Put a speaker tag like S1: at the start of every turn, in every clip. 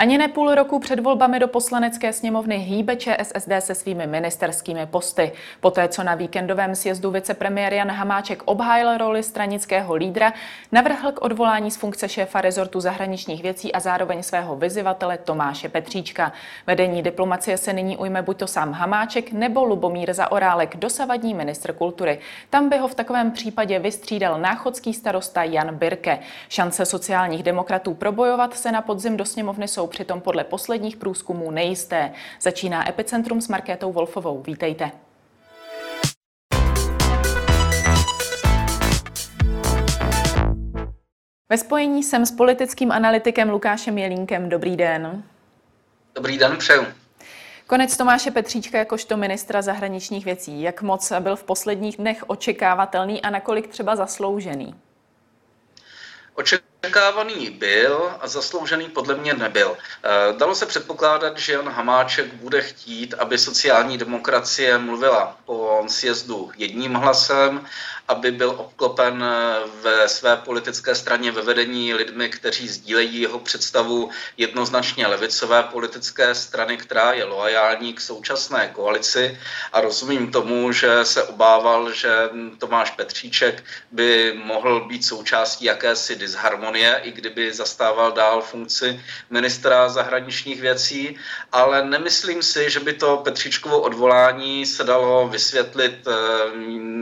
S1: Ani ne půl roku před volbami do poslanecké sněmovny hýbe ČSSD se svými ministerskými posty. Poté, co na víkendovém sjezdu vicepremiér Jan Hamáček obhájil roli stranického lídra, navrhl k odvolání z funkce šéfa rezortu zahraničních věcí a zároveň svého vyzivatele Tomáše Petříčka. Vedení diplomacie se nyní ujme buď to sám Hamáček nebo Lubomír Zaorálek, dosavadní ministr kultury. Tam by ho v takovém případě vystřídal náchodský starosta Jan Birke. Šance sociálních demokratů probojovat se na podzim do sněmovny jsou přitom podle posledních průzkumů nejisté. Začíná Epicentrum s Markétou Wolfovou. Vítejte. Ve spojení jsem s politickým analytikem Lukášem Jelínkem. Dobrý den.
S2: Dobrý den, přeju.
S1: Konec Tomáše Petříčka jakožto ministra zahraničních věcí. Jak moc byl v posledních dnech očekávatelný a nakolik třeba zasloužený?
S2: Očekávaný byl a zasloužený podle mě nebyl. Eh, dalo se předpokládat, že Jan Hamáček bude chtít, aby sociální demokracie mluvila po sjezdu jedním hlasem, aby byl obklopen eh, ve své politické straně ve vedení lidmi, kteří sdílejí jeho představu jednoznačně levicové politické strany, která je loajální k současné koalici a rozumím tomu, že se obával, že Tomáš Petříček by mohl být součástí jakési disharmonie, i kdyby zastával dál funkci ministra zahraničních věcí, ale nemyslím si, že by to Petříčkovo odvolání se dalo vysvětlit eh,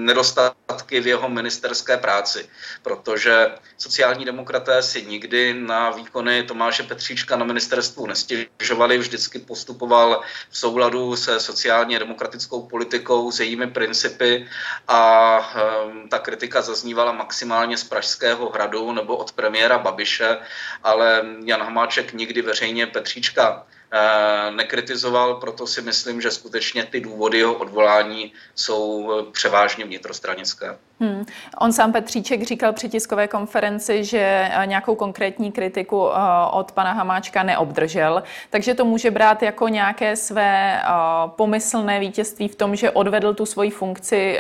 S2: nedostatky v jeho ministerské práci, protože sociální demokraté si nikdy na výkony Tomáše Petříčka na ministerstvu nestěžovali, vždycky postupoval v souladu se sociálně demokratickou politikou, s jejími principy a um, ta kritika zaznívala maximálně z Pražského hradu nebo od premiéra Babiše, ale Jan Hamáček nikdy veřejně Petříčka Eh, nekritizoval, proto si myslím, že skutečně ty důvody jeho odvolání jsou eh, převážně vnitrostranické. Hmm.
S1: On sám Petříček říkal při tiskové konferenci, že eh, nějakou konkrétní kritiku od pana Hamáčka neobdržel, takže to může brát jako nějaké své pomyslné vítězství v tom, že odvedl tu svoji funkci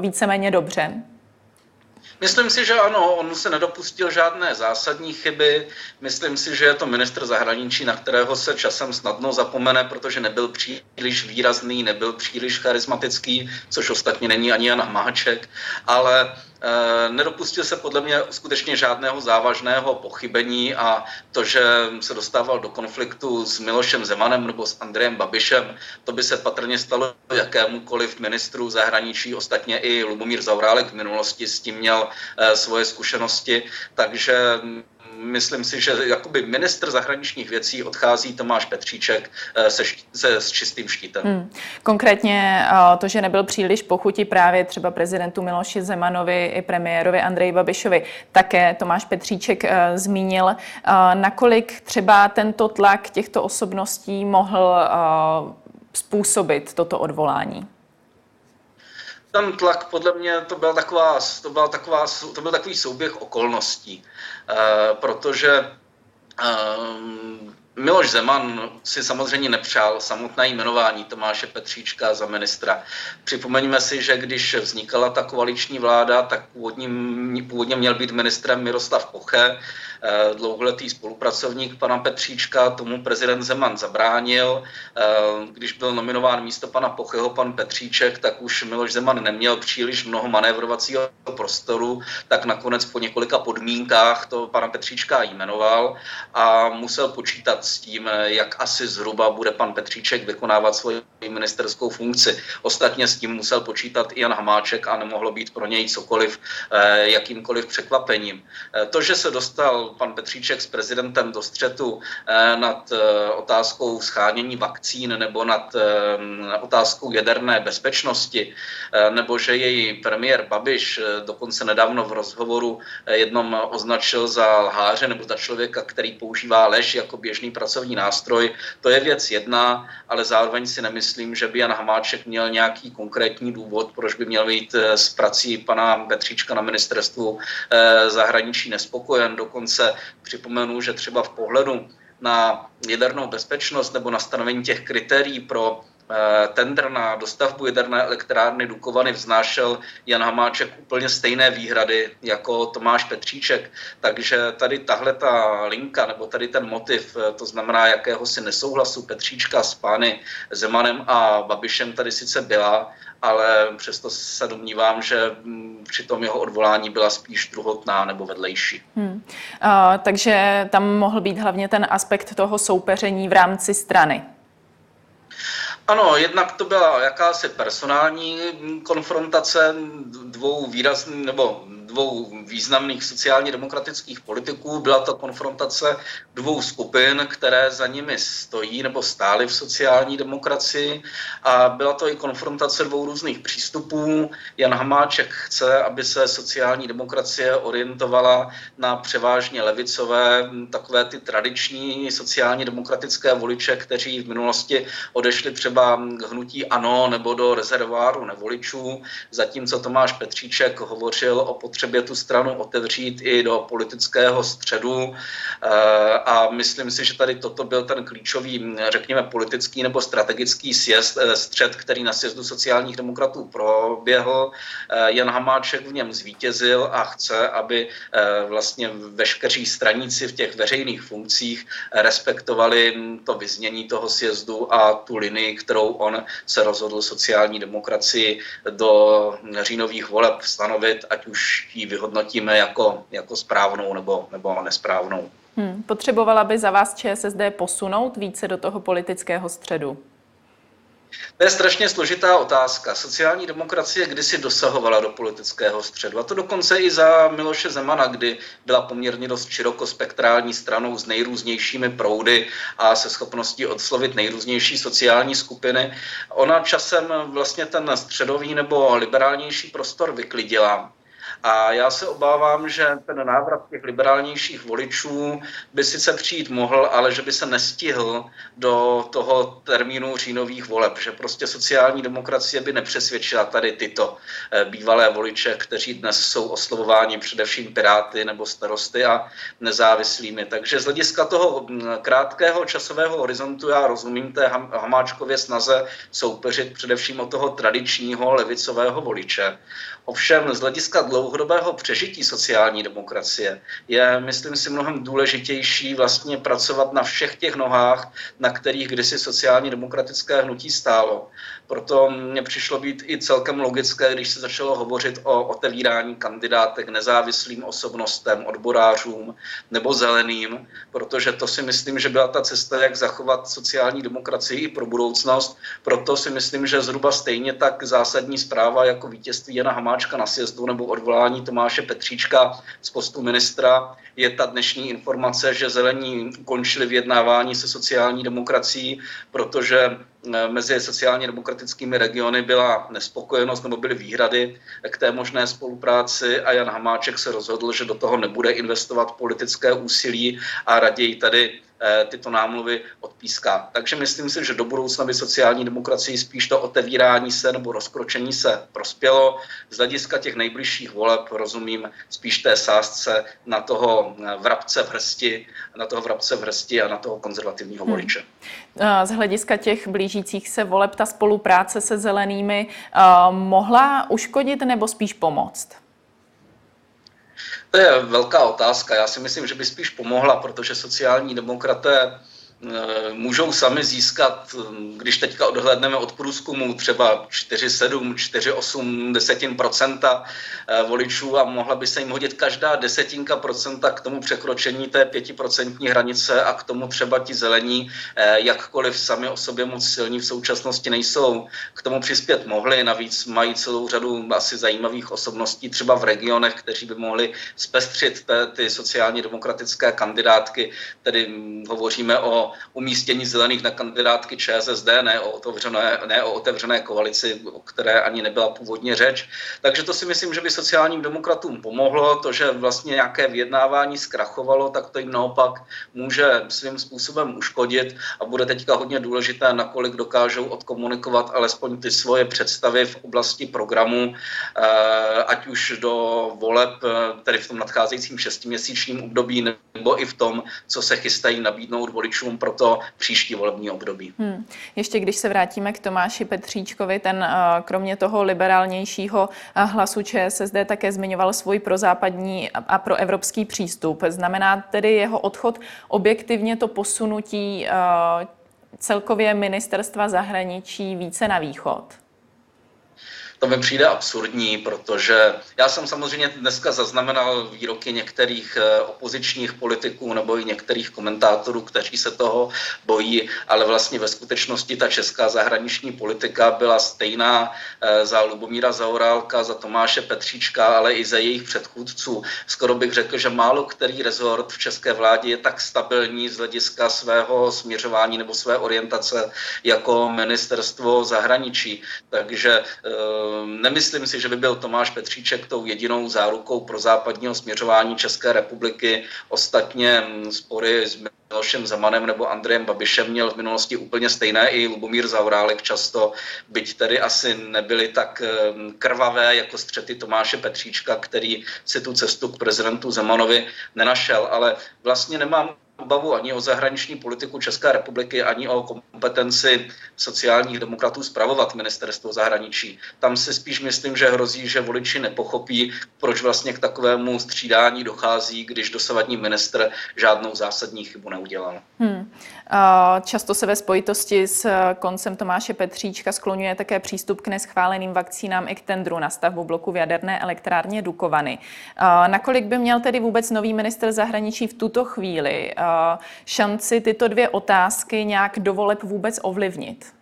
S1: víceméně dobře.
S2: Myslím si, že ano, on se nedopustil žádné zásadní chyby. Myslím si, že je to ministr zahraničí, na kterého se časem snadno zapomene, protože nebyl příliš výrazný, nebyl příliš charismatický, což ostatně není ani Jan Hamáček, ale nedopustil se podle mě skutečně žádného závažného pochybení a to, že se dostával do konfliktu s Milošem Zemanem nebo s Andrejem Babišem, to by se patrně stalo jakémukoliv ministru zahraničí. Ostatně i Lubomír Zaurálek v minulosti s tím měl eh, svoje zkušenosti, takže myslím si, že jakoby ministr zahraničních věcí odchází Tomáš Petříček eh, se, se s čistým štítem. Hmm.
S1: Konkrétně eh, to, že nebyl příliš pochutí právě třeba prezidentu Miloši Zemanovi i premiérovi Andreji Babišovi, také Tomáš Petříček uh, zmínil, nakolik třeba tento tlak těchto osobností mohl způsobit toto odvolání
S2: ten tlak podle mě to byl, taková, to byl, taková, to byl takový souběh okolností, uh, protože uh, Miloš Zeman si samozřejmě nepřál samotné jmenování Tomáše Petříčka za ministra. Připomeňme si, že když vznikala ta koaliční vláda, tak původně, původně měl být ministrem Miroslav Poche, Eh, dlouholetý spolupracovník pana Petříčka, tomu prezident Zeman zabránil. Eh, když byl nominován místo pana Pocheho pan Petříček, tak už Miloš Zeman neměl příliš mnoho manévrovacího prostoru, tak nakonec po několika podmínkách to pana Petříčka jmenoval a musel počítat s tím, jak asi zhruba bude pan Petříček vykonávat svoji ministerskou funkci. Ostatně s tím musel počítat i Jan Hamáček a nemohlo být pro něj cokoliv, eh, jakýmkoliv překvapením. To, že se dostal pan Petříček s prezidentem do střetu eh, nad eh, otázkou schánění vakcín nebo nad eh, otázkou jaderné bezpečnosti, nebo že její premiér Babiš dokonce nedávno v rozhovoru jednom označil za lháře nebo za člověka, který používá lež jako běžný pracovní nástroj, to je věc jedna, ale zároveň si nemyslím, že by Jan Hamáček měl nějaký konkrétní důvod, proč by měl být s prací pana Petříčka na ministerstvu zahraničí nespokojen. Dokonce se připomenu, že třeba v pohledu na jadernou bezpečnost nebo na stanovení těch kritérií pro tender na dostavbu jaderné elektrárny Dukovany vznášel Jan Hamáček úplně stejné výhrady jako Tomáš Petříček. Takže tady tahle ta linka, nebo tady ten motiv, eh, to znamená jakéhosi nesouhlasu Petříčka s pány Zemanem a Babišem tady sice byla, ale přesto se domnívám, že mm, při tom jeho odvolání byla spíš druhotná nebo vedlejší. Hmm. Uh,
S1: takže tam mohl být hlavně ten aspekt toho soupeření v rámci strany.
S2: Ano, jednak to byla jakási personální konfrontace dvou výrazných nebo dvou významných sociálně demokratických politiků. Byla to konfrontace dvou skupin, které za nimi stojí nebo stály v sociální demokracii a byla to i konfrontace dvou různých přístupů. Jan Hamáček chce, aby se sociální demokracie orientovala na převážně levicové, takové ty tradiční sociálně demokratické voliče, kteří v minulosti odešli třeba k hnutí ANO nebo do rezerváru nevoličů, zatímco Tomáš Petříček hovořil o potřebě potřebě tu stranu otevřít i do politického středu eh, a myslím si, že tady toto byl ten klíčový, řekněme, politický nebo strategický sjezd, eh, střed, který na sjezdu sociálních demokratů proběhl. Eh, Jan Hamáček v něm zvítězil a chce, aby vlastně veškeří straníci v těch veřejných funkcích respektovali to vyznění toho sjezdu a tu linii, kterou on se rozhodl sociální demokracii do říjnových voleb stanovit, ať už ji vyhodnotíme jako, jako správnou nebo, nebo nesprávnou.
S1: Hmm. Potřebovala by za vás ČSSD posunout více do toho politického středu?
S2: To je strašně složitá otázka. Sociální demokracie kdysi dosahovala do politického středu. A to dokonce i za Miloše Zemana, kdy byla poměrně dost širokospektrální stranou s nejrůznějšími proudy a se schopností odslovit nejrůznější sociální skupiny. Ona časem vlastně ten středový nebo liberálnější prostor vyklidila. A já se obávám, že ten návrat těch liberálnějších voličů by sice přijít mohl, ale že by se nestihl do toho termínu říjnových voleb, že prostě sociální demokracie by nepřesvědčila tady tyto eh, bývalé voliče, kteří dnes jsou oslovováni především piráty nebo starosty a nezávislými. Takže z hlediska toho hm, krátkého časového horizontu já rozumím té Hamáčkově snaze soupeřit především o toho tradičního levicového voliče. Ovšem z hlediska dlouhodobého přežití sociální demokracie je, myslím si, mnohem důležitější vlastně pracovat na všech těch nohách, na kterých kdysi sociální demokratické hnutí stálo. Proto mně přišlo být i celkem logické, když se začalo hovořit o otevírání kandidátek nezávislým osobnostem, odborářům nebo zeleným, protože to si myslím, že byla ta cesta, jak zachovat sociální demokracii i pro budoucnost. Proto si myslím, že zhruba stejně tak zásadní zpráva jako vítězství Jana Hamáčka na sjezdu nebo odvolání Tomáše Petříčka z postu ministra. Je ta dnešní informace, že zelení ukončili vyjednávání se sociální demokracií, protože eh, mezi sociálně demokratickými regiony byla nespokojenost nebo byly výhrady k té možné spolupráci a Jan Hamáček se rozhodl, že do toho nebude investovat politické úsilí a raději tady tyto námluvy odpíská. Takže myslím si, že do budoucna by sociální demokracii spíš to otevírání se nebo rozkročení se prospělo. Z hlediska těch nejbližších voleb rozumím spíš té sázce na toho eh, vrabce v hrsti, na toho vrabce v hrsti a na toho konzervativního hmm. voliče.
S1: Eh, z hlediska těch blížících se voleb ta spolupráce se zelenými mohla uškodit nebo spíš pomoct?
S2: To je velká otázka. Já si myslím, že by spíš pomohla, protože sociální demokraté můžou sami získat, eh, když teďka odhledneme od průzkumu, třeba 4,7, 4,8 desetin procenta eh, voličů a mohla by se jim hodit každá desetinka procenta k tomu překročení té pětiprocentní hranice a k tomu třeba ti zelení, jakkoliv sami o sobě moc silní v současnosti nejsou, k tomu přispět mohli. Navíc mají celou řadu asi zajímavých osobností třeba v regionech, kteří by mohli zpestřit ty sociálně demokratické kandidátky, tedy hm, hovoříme o umístění zelených na kandidátky ČSSD, ne o, otevřené, ne o otevřené koalici, o které ani nebyla původně řeč. Takže to si myslím, že by sociálním demokratům pomohlo. To, že vlastně nějaké vyjednávání zkrachovalo, tak to jim naopak může svým způsobem uškodit a bude teďka hodně důležité, nakolik dokážou odkomunikovat alespoň ty svoje představy v oblasti programu, eh, ať už do voleb, eh, tedy v tom nadcházejícím šestiměsíčním období, nebo i v tom, co se chystají nabídnout voličům pro to příští volební období. Hmm.
S1: Ještě když se vrátíme k Tomáši Petříčkovi, ten kromě toho liberálnějšího hlasu ČSSD také zmiňoval svůj prozápadní a proevropský přístup. Znamená tedy jeho odchod objektivně to posunutí celkově ministerstva zahraničí více na východ?
S2: To mi přijde absurdní, protože já jsem samozřejmě dneska zaznamenal výroky některých eh, opozičních politiků nebo i některých komentátorů, kteří se toho bojí, ale vlastně ve skutečnosti ta česká zahraniční politika byla stejná eh, za Lubomíra Zaorálka, za Tomáše Petříčka, ale i za jejich předchůdců. Skoro bych řekl, že málo který rezort v české vládě je tak stabilní z hlediska svého směřování nebo své orientace jako ministerstvo zahraničí. Takže eh, nemyslím si, že by byl Tomáš Petříček tou jedinou zárukou pro západního směřování České republiky. Ostatně hm, spory s Milošem Zemanem nebo Andrejem Babišem měl v minulosti úplně stejné i Lubomír Zaurálek často, byť tedy asi nebyly tak hm, krvavé jako střety Tomáše Petříčka, který si tu cestu k prezidentu Zemanovi nenašel. Ale vlastně nemám obavu ani o zahraniční politiku České republiky, ani o kompetenci sociálních demokratů zpravovat ministerstvo zahraničí. Tam si spíš myslím, že hrozí, že voliči nepochopí, proč vlastně k takovému střídání dochází, když dosavadní ministr žádnou zásadní chybu neudělal. Hmm.
S1: Často se ve spojitosti s koncem Tomáše Petříčka skloňuje také přístup k neschváleným vakcínám i k tendru na stavbu bloku v jaderné elektrárně Dukovany. Nakolik by měl tedy vůbec nový minister zahraničí v tuto chvíli šanci tyto dvě otázky nějak do voleb vůbec ovlivnit?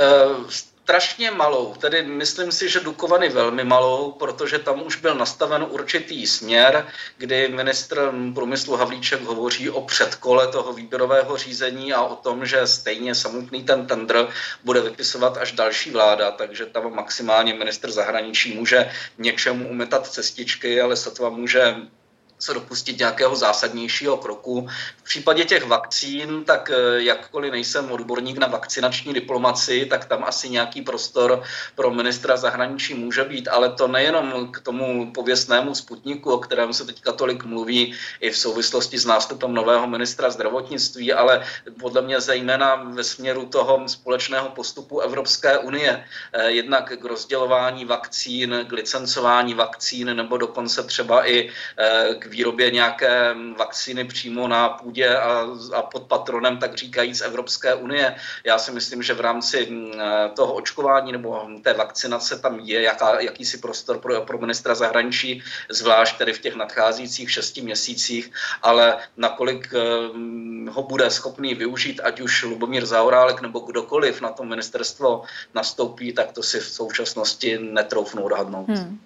S2: Uh, strašně malou, tedy myslím si, že Dukovany velmi malou, protože tam už byl nastaven určitý směr, kdy ministr průmyslu Havlíček hovoří o předkole toho výběrového řízení a o tom, že stejně samotný ten tender bude vypisovat až další vláda, takže tam maximálně ministr zahraničí může něčemu umetat cestičky, ale sotva může se dopustit nějakého zásadnějšího kroku. V případě těch vakcín, tak eh, jakkoliv nejsem odborník na vakcinační diplomaci, tak tam asi nějaký prostor pro ministra zahraničí může být, ale to nejenom k tomu pověstnému sputniku, o kterém se teďka tolik mluví i v souvislosti s nástupem nového ministra zdravotnictví, ale podle mě zejména ve směru toho společného postupu Evropské unie, eh, jednak k rozdělování vakcín, k licencování vakcín nebo dokonce třeba i eh, k výrobě nějaké vakcíny přímo na půdě a, a pod patronem, tak říkají z Evropské unie. Já si myslím, že v rámci mm, toho očkování nebo té vakcinace tam je jaká, jakýsi prostor pro, pro ministra zahraničí, zvlášť tedy v těch nadcházejících šesti měsících, ale nakolik mm, ho bude schopný využít, ať už Lubomír Zaorálek nebo kdokoliv na to ministerstvo nastoupí, tak to si v současnosti netroufnou odhadnout. Hmm.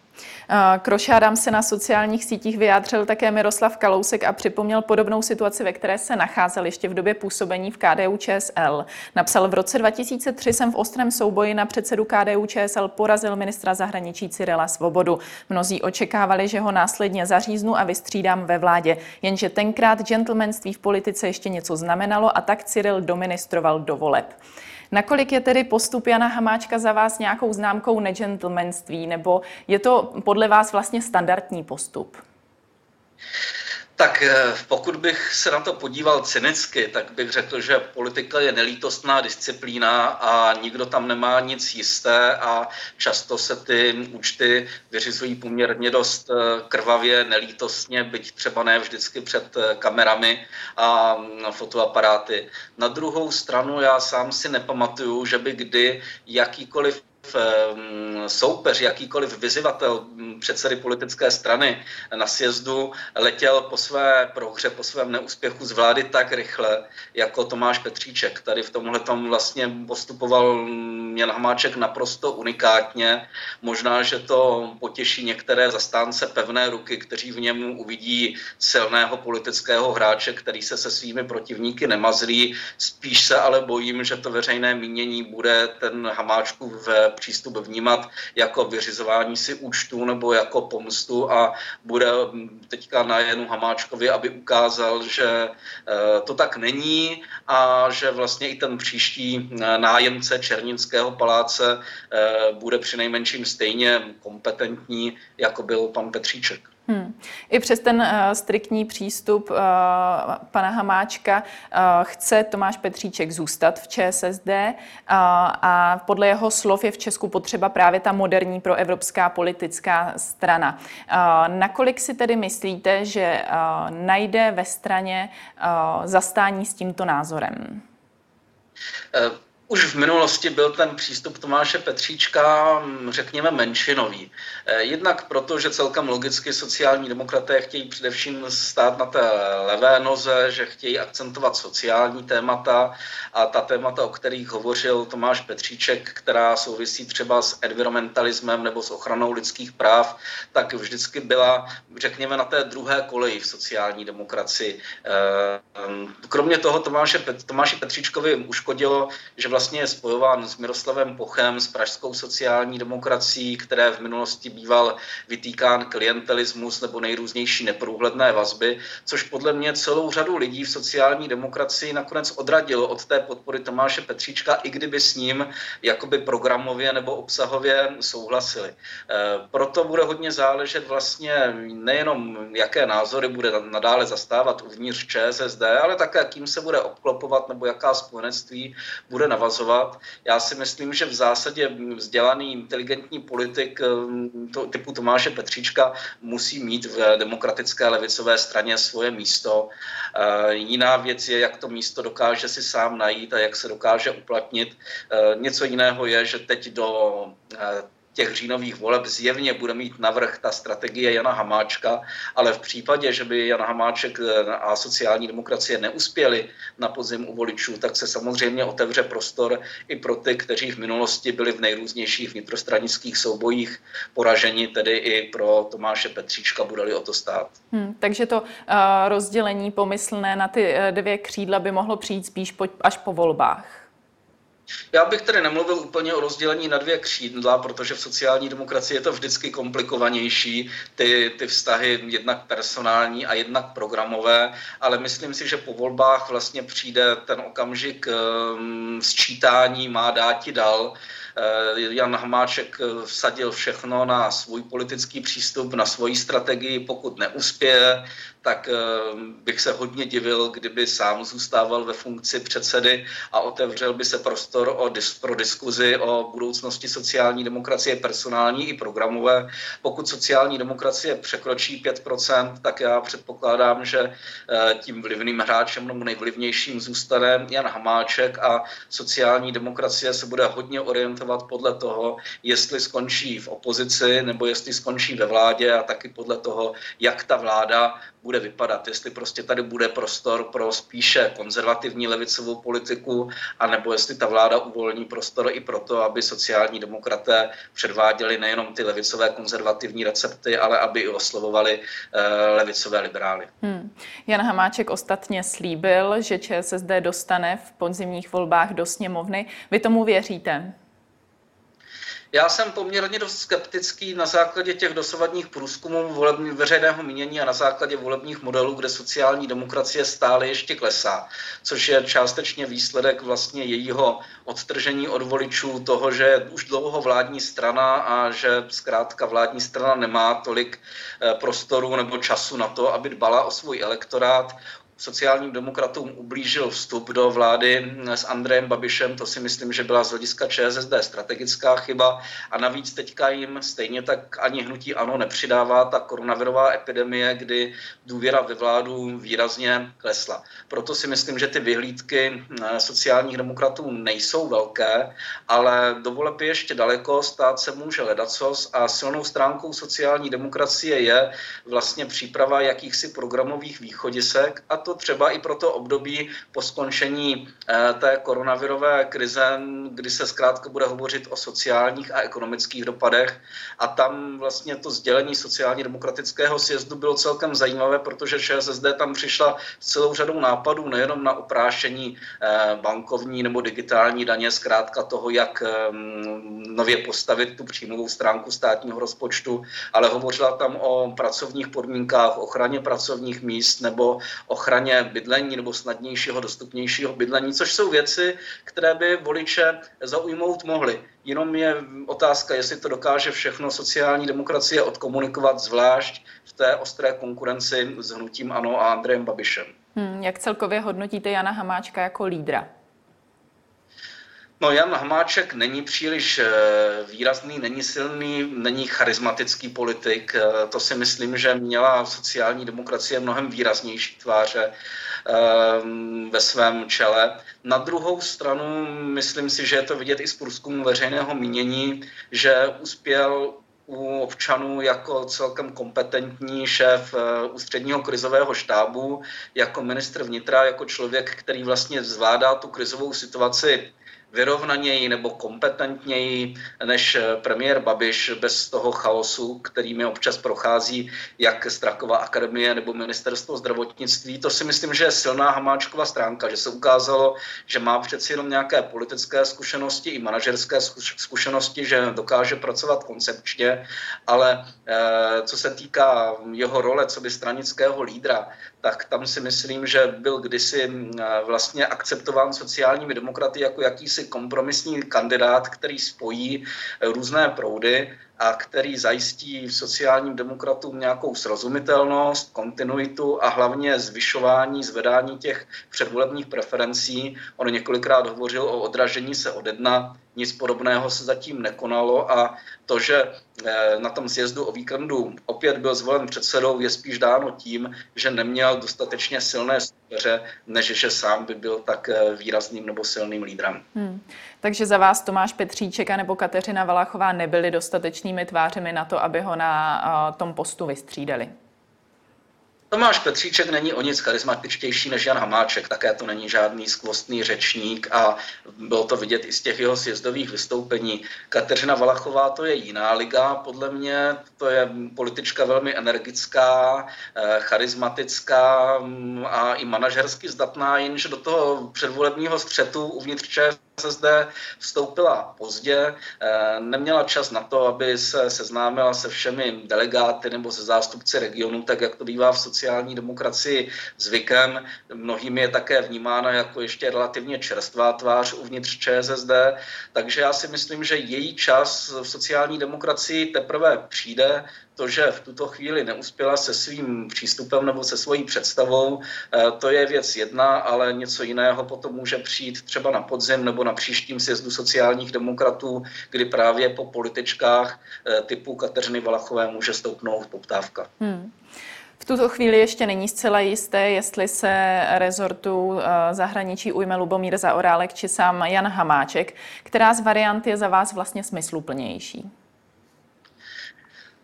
S1: K rošádám se na sociálních sítích vyjádřil také Miroslav Kalousek a připomněl podobnou situaci, ve které se nacházel ještě v době působení v KDU ČSL. Napsal v roce 2003 jsem v ostrém souboji na předsedu KDU ČSL porazil ministra zahraničí Cyrila Svobodu. Mnozí očekávali, že ho následně zaříznu a vystřídám ve vládě, jenže tenkrát gentlemanství v politice ještě něco znamenalo a tak Cyril doministroval do voleb. Nakolik je tedy postup Jana Hamáčka za vás nějakou známkou negentlemanství, nebo je to podle vás vlastně standardní postup?
S2: Tak eh, pokud bych se na to podíval cynicky, tak bych řekl, že politika je nelítostná disciplína a nikdo tam nemá nic jisté a často se ty účty vyřizují poměrně dost eh, krvavě, nelítostně, byť třeba ne vždycky před eh, kamerami a mm, fotoaparáty. Na druhou stranu já sám si nepamatuju, že by kdy jakýkoliv soupeř, jakýkoliv vyzivatel hm, předsedy politické strany na sjezdu letěl po své prohře, po svém neúspěchu z vlády tak rychle, jako Tomáš Petříček. Tady v tomhle tom vlastně postupoval hm, Jan Hamáček naprosto unikátně. Možná, že to potěší některé zastánce pevné ruky, kteří v něm uvidí silného politického hráče, který se se svými protivníky nemazlí. Spíš se ale bojím, že to veřejné mínění bude ten Hamáčkův přístup vnímat jako vyřizování si účtů nebo jako pomstu a bude teďka na Janu Hamáčkovi, aby ukázal, že eh, to tak není a že vlastně i ten příští eh, nájemce Černínského paláce eh, bude přinejmenším stejně kompetentní, jako byl pan Petříček.
S1: Hmm. I přes ten uh, striktní přístup uh, pana Hamáčka uh, chce Tomáš Petříček zůstat v ČSSD uh, a podle jeho slov je v Česku potřeba právě ta moderní proevropská politická strana. Uh, nakolik si tedy myslíte, že uh, najde ve straně uh, zastání s tímto názorem?
S2: Uh už v minulosti byl ten přístup Tomáše Petříčka, mm, řekněme, menšinový. Eh, jednak proto, že celkem logicky sociální demokraté chtějí především stát na té levé noze, že chtějí akcentovat sociální témata a ta témata, o kterých hovořil Tomáš Petříček, která souvisí třeba s environmentalismem nebo s ochranou lidských práv, tak vždycky byla, řekněme, na té druhé koleji v sociální demokracii. Eh, kromě toho Tomáše, Tomáši Petříčkovi uškodilo, že vlastně vlastně spojován s Miroslavem Pochem, s pražskou sociální demokracií, které v minulosti býval vytýkán klientelismus nebo nejrůznější neprůhledné vazby, což podle mě celou řadu lidí v sociální demokracii nakonec odradilo od té podpory Tomáše Petříčka, i kdyby s ním jakoby programově nebo obsahově souhlasili. E, proto bude hodně záležet vlastně nejenom, jaké názory bude nadále zastávat uvnitř ČSSD, ale také, kým se bude obklopovat nebo jaká spojenectví bude navazovat navazovat. Já si myslím, že v zásadě vzdělaný, inteligentní politik eh, to, typu Tomáše Petříčka musí mít v demokratické levicové straně svoje místo. Eh, jiná věc je, jak to místo dokáže si sám najít a jak se dokáže uplatnit. Eh, něco jiného je, že teď do těch říjnových voleb zjevně bude mít navrh ta strategie Jana Hamáčka, ale v případě, že by Jan Hamáček eh, a sociální demokracie neuspěli na podzim u voličů, tak se samozřejmě otevře prostor i pro ty, kteří v minulosti byli v nejrůznějších vnitrostranických soubojích poraženi, tedy i pro Tomáše Petříčka bude-li o to stát.
S1: Hmm, takže to uh, rozdělení pomyslné na ty uh, dvě křídla by mohlo přijít spíš po, až po volbách.
S2: Já bych tedy nemluvil úplně o rozdělení na dvě křídla, protože v sociální demokracii je to vždycky komplikovanější, ty, ty vztahy jednak personální a jednak programové, ale myslím si, že po volbách vlastně přijde ten okamžik um, sčítání má dáti dal, Eh, Jan Hamáček eh, vsadil všechno na svůj politický přístup, na svoji strategii. Pokud neuspěje, tak eh, bych se hodně divil, kdyby sám zůstával ve funkci předsedy a otevřel by se prostor o, pro diskuzi o budoucnosti sociální demokracie personální i programové. Pokud sociální demokracie překročí 5%, tak já předpokládám, že tím vlivným hráčem nebo nejvlivnějším zůstane Jan Hamáček a sociální demokracie se bude hodně orientovat podle toho, jestli skončí v opozici nebo jestli skončí ve vládě a taky podle toho, jak ta vláda bude vypadat. Jestli prostě tady bude prostor pro spíše konzervativní levicovou politiku, anebo jestli ta vláda uvolní prostor i pro to, aby sociální demokraté předváděli nejenom ty levicové konzervativní recepty, ale aby i oslovovali uh, levicové liberály. Hmm.
S1: Jan Hamáček ostatně slíbil, že ČSSD dostane v podzimních volbách do sněmovny. Vy tomu věříte?
S2: Já jsem poměrně dost skeptický na základě těch dosavadních průzkumů volební, veřejného mínění a na základě volebních modelů, kde sociální demokracie stále ještě klesá, což je částečně výsledek vlastně jejího odtržení od voličů toho, že je už dlouho vládní strana a že zkrátka vládní strana nemá tolik eh, prostoru nebo času na to, aby dbala o svůj elektorát sociálním demokratům ublížil vstup do vlády s Andrejem Babišem, to si myslím, že byla z hlediska ČSSD strategická chyba a navíc teďka jim stejně tak ani hnutí ANO nepřidává ta koronavirová epidemie, kdy důvěra ve vládu výrazně klesla. Proto si myslím, že ty vyhlídky eh, sociálních demokratů nejsou velké, ale do voleb je ještě daleko, stát se může ledacos a silnou stránkou sociální demokracie je vlastně příprava jakýchsi programových východisek a to to třeba i pro to období po skončení eh, té koronavirové krize, kdy se zkrátka bude hovořit o sociálních a ekonomických dopadech. A tam vlastně to sdělení sociálně demokratického sjezdu bylo celkem zajímavé, protože ČSSD tam přišla s celou řadou nápadů, nejenom na oprášení eh, bankovní nebo digitální daně, zkrátka toho, jak ehm, nově postavit tu příjmovou stránku státního rozpočtu, ale hovořila tam o pracovních podmínkách, ochraně pracovních míst nebo ochraně ochraně bydlení nebo snadnějšího, dostupnějšího bydlení, což jsou věci, které by voliče zaujmout mohly. Jenom je otázka, jestli to dokáže všechno sociální demokracie odkomunikovat, zvlášť v té ostré konkurenci s hnutím ANO a Andrejem Babišem.
S1: Hmm, jak celkově hodnotíte Jana Hamáčka jako lídra?
S2: No Jan Hamáček není příliš eh, výrazný, není silný, není charismatický politik. Eh, to si myslím, že měla sociální demokracie mnohem výraznější tváře eh, ve svém čele. Na druhou stranu myslím si, že je to vidět i z průzkumu veřejného mínění, že uspěl u občanů jako celkem kompetentní šéf ústředního krizového štábu, jako ministr vnitra, jako člověk, který vlastně zvládá tu krizovou situaci vyrovnaněji nebo kompetentněji než premiér Babiš bez toho chaosu, kterými občas prochází jak Strakova akademie nebo ministerstvo zdravotnictví. To si myslím, že je silná Hamáčkova stránka, že se ukázalo, že má přeci jenom nějaké politické zkušenosti i manažerské zkušenosti, že dokáže pracovat koncepčně, ale eh, co se týká jeho role co by stranického lídra, tak tam si myslím, že byl kdysi eh, vlastně akceptován sociálními demokraty jako jakýsi kompromisní kandidát, který spojí eh, různé proudy a který zajistí sociálním demokratům nějakou srozumitelnost, kontinuitu a hlavně zvyšování, zvedání těch předvolebních preferencí. On několikrát hovořil o odražení se od jedna, nic podobného se zatím nekonalo a to, že na tom sjezdu o víkendu opět byl zvolen předsedou, je spíš dáno tím, že neměl dostatečně silné soupeře, než že sám by byl tak eh, výrazným nebo silným lídrem. Hmm.
S1: Takže za vás Tomáš Petříček a nebo Kateřina Valachová nebyli dostatečnými tvářemi na to, aby ho na uh, tom postu vystřídali?
S2: Tomáš Petříček není o nic charismatičtější než Jan Hamáček, také to není žádný skvostný řečník a bylo to vidět i z těch jeho sjezdových vystoupení. Kateřina Valachová to je jiná liga, podle mě, to je politička velmi energická, eh, charismatická mm, a i manažersky zdatná, jenže do toho předvolebního střetu uvnitř ČSSD zde vstoupila pozdě, eh, neměla čas na to, aby se seznámila se všemi delegáty nebo se zástupci regionu, tak jak to bývá v sociální demokracii zvykem. Mnohými je také vnímána jako ještě relativně čerstvá tvář uvnitř ČSSD, takže já si myslím, že její čas v sociální demokracii teprve přijde to, že v tuto chvíli neuspěla se svým přístupem nebo se svojí představou, eh, to je věc jedna, ale něco jiného potom může přijít třeba na podzim nebo na příštím sjezdu sociálních demokratů, kdy právě po političkách eh, typu Kateřiny Valachové může stoupnout poptávka. Hmm.
S1: V tuto chvíli ještě není zcela jisté, jestli se rezortu eh, zahraničí ujme Lubomír Zaorálek či sám Jan Hamáček. Která z variant je za vás vlastně smysluplnější?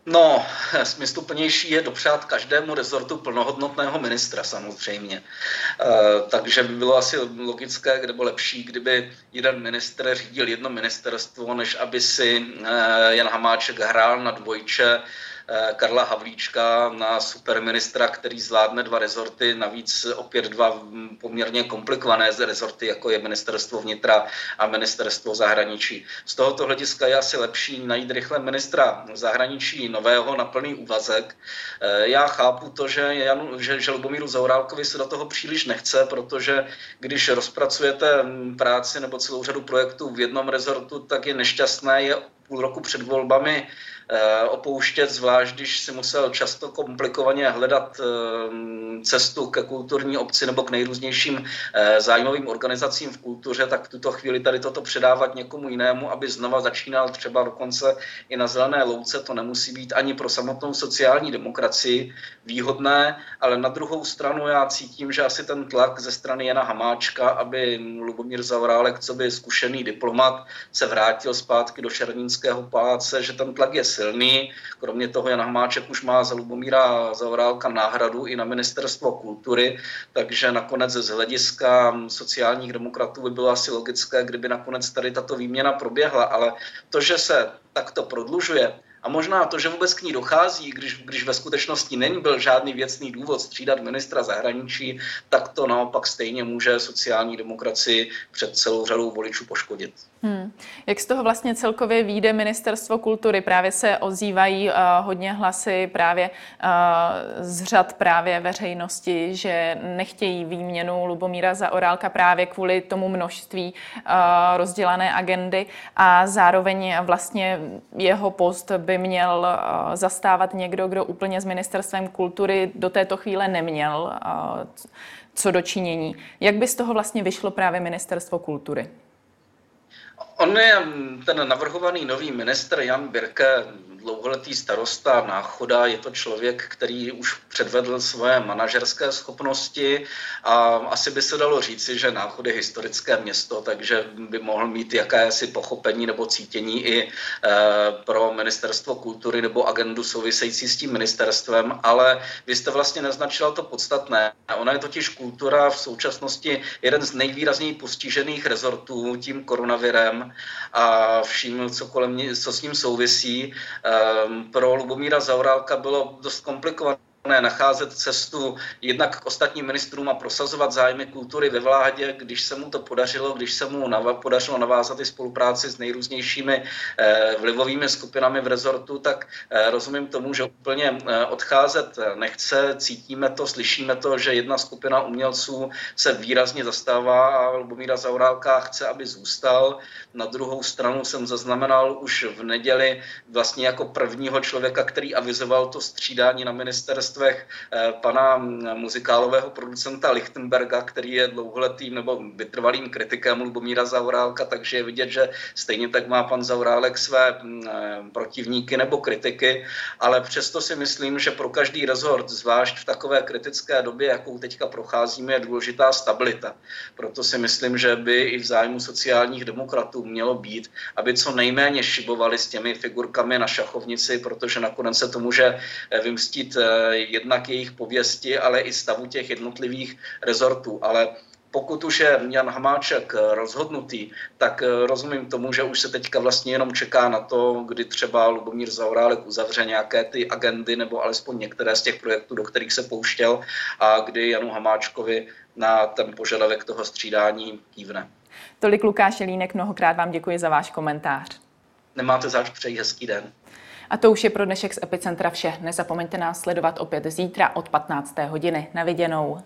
S2: No, smysluplnější je dopřát každému rezortu plnohodnotného ministra samozřejmě. E, takže by bylo asi logické, nebo lepší, kdyby jeden minister řídil jedno ministerstvo, než aby si e, Jan Hamáček hrál na dvojče Karla Havlíčka na superministra, který zvládne dva rezorty, navíc opět dva poměrně komplikované rezorty, jako je ministerstvo vnitra a ministerstvo zahraničí. Z tohoto hlediska je asi lepší najít rychle ministra zahraničí nového na plný úvazek. Eh, já chápu to, že, Janu, že, že Lubomíru Zaurálkovi se do toho příliš nechce, protože když rozpracujete práci nebo celou řadu projektů v jednom rezortu, tak je nešťastné je půl roku před volbami Eh, opouštět, zvlášť když si musel často komplikovaně hledat eh, cestu ke kulturní obci nebo k nejrůznějším eh, zájmovým organizacím v kultuře, tak v tuto chvíli tady toto předávat někomu jinému, aby znova začínal třeba dokonce i na zelené louce, to nemusí být ani pro samotnou sociální demokracii výhodné, ale na druhou stranu já cítím, že asi ten tlak ze strany Jana Hamáčka, aby Lubomír Zavrálek, co by zkušený diplomat, se vrátil zpátky do Šernínského paláce, že ten tlak je silný. Kromě toho Jan Hamáček už má za Lubomíra Zaorálka náhradu i na ministerstvo kultury, takže nakonec z hlediska sociálních demokratů by bylo asi logické, kdyby nakonec tady tato výměna proběhla, ale to, že se takto prodlužuje, a možná to, že vůbec k ní dochází, když, když ve skutečnosti není byl žádný věcný důvod střídat ministra zahraničí, tak to naopak stejně může sociální demokracii před celou řadou voličů poškodit.
S1: Hmm. Jak z toho vlastně celkově výjde ministerstvo kultury? Právě se ozývají uh, hodně hlasy právě uh, z řad právě veřejnosti, že nechtějí výměnu Lubomíra za Orálka právě kvůli tomu množství uh, rozdělané agendy a zároveň vlastně jeho post by měl uh, zastávat někdo, kdo úplně s ministerstvem kultury do této chvíle neměl uh, co dočinění. Jak by z toho vlastně vyšlo právě ministerstvo kultury?
S2: On je ten navrhovaný nový ministr Jan Birke dlouholetý starosta Náchoda, je to člověk, který už předvedl svoje manažerské schopnosti a asi by se dalo říci, že Náchod je historické město, takže by mohl mít jakési pochopení nebo cítění i eh, pro ministerstvo kultury nebo agendu související s tím ministerstvem, ale vy jste vlastně naznačila to podstatné. Ona je totiž kultura v současnosti jeden z nejvýrazněji postižených rezortů tím koronavirem a vším, co, kolem, co s ním souvisí. Ehm, pro Lubomíra Zaurálka bylo dost komplikované nacházet cestu jednak k ostatním ministrům a prosazovat zájmy kultury ve vládě, když se mu to podařilo, když se mu nav- podařilo navázat i spolupráci s nejrůznějšími eh, vlivovými skupinami v rezortu, tak eh, rozumím tomu, že úplně eh, odcházet nechce, cítíme to, slyšíme to, že jedna skupina umělců se výrazně zastává a Lubomíra Zaurálka chce, aby zůstal. Na druhou stranu jsem zaznamenal už v neděli vlastně jako prvního člověka, který avizoval to střídání na ministerstvu vrstvech eh, pana muzikálového producenta Lichtenberga, který je dlouholetým nebo vytrvalým kritikem Lubomíra Zaurálka, takže je vidět, že stejně tak má pan Zaurálek své mm, eh, protivníky nebo kritiky, ale přesto si myslím, že pro každý rezort, zvlášť v takové kritické době, jakou teďka procházíme, je důležitá stabilita. Proto si myslím, že by i v zájmu sociálních demokratů mělo být, aby co nejméně šibovali s těmi figurkami na šachovnici, protože nakonec se to může eh, vymstít jednak jejich pověsti, ale i stavu těch jednotlivých rezortů. Ale pokud už je Jan Hamáček rozhodnutý, tak eh, rozumím tomu, že už se teďka vlastně jenom čeká na to, kdy třeba Lubomír Zaurálek uzavře nějaké ty agendy nebo alespoň některé z těch projektů, do kterých se pouštěl a kdy Janu Hamáčkovi na ten požadavek toho střídání kývne.
S1: Tolik Lukáš Jelínek, mnohokrát vám děkuji za váš komentář.
S2: Nemáte zač, přeji hezký den.
S1: A to už je pro dnešek z Epicentra vše. Nezapomeňte nás sledovat opět zítra od 15. hodiny. Na viděnou.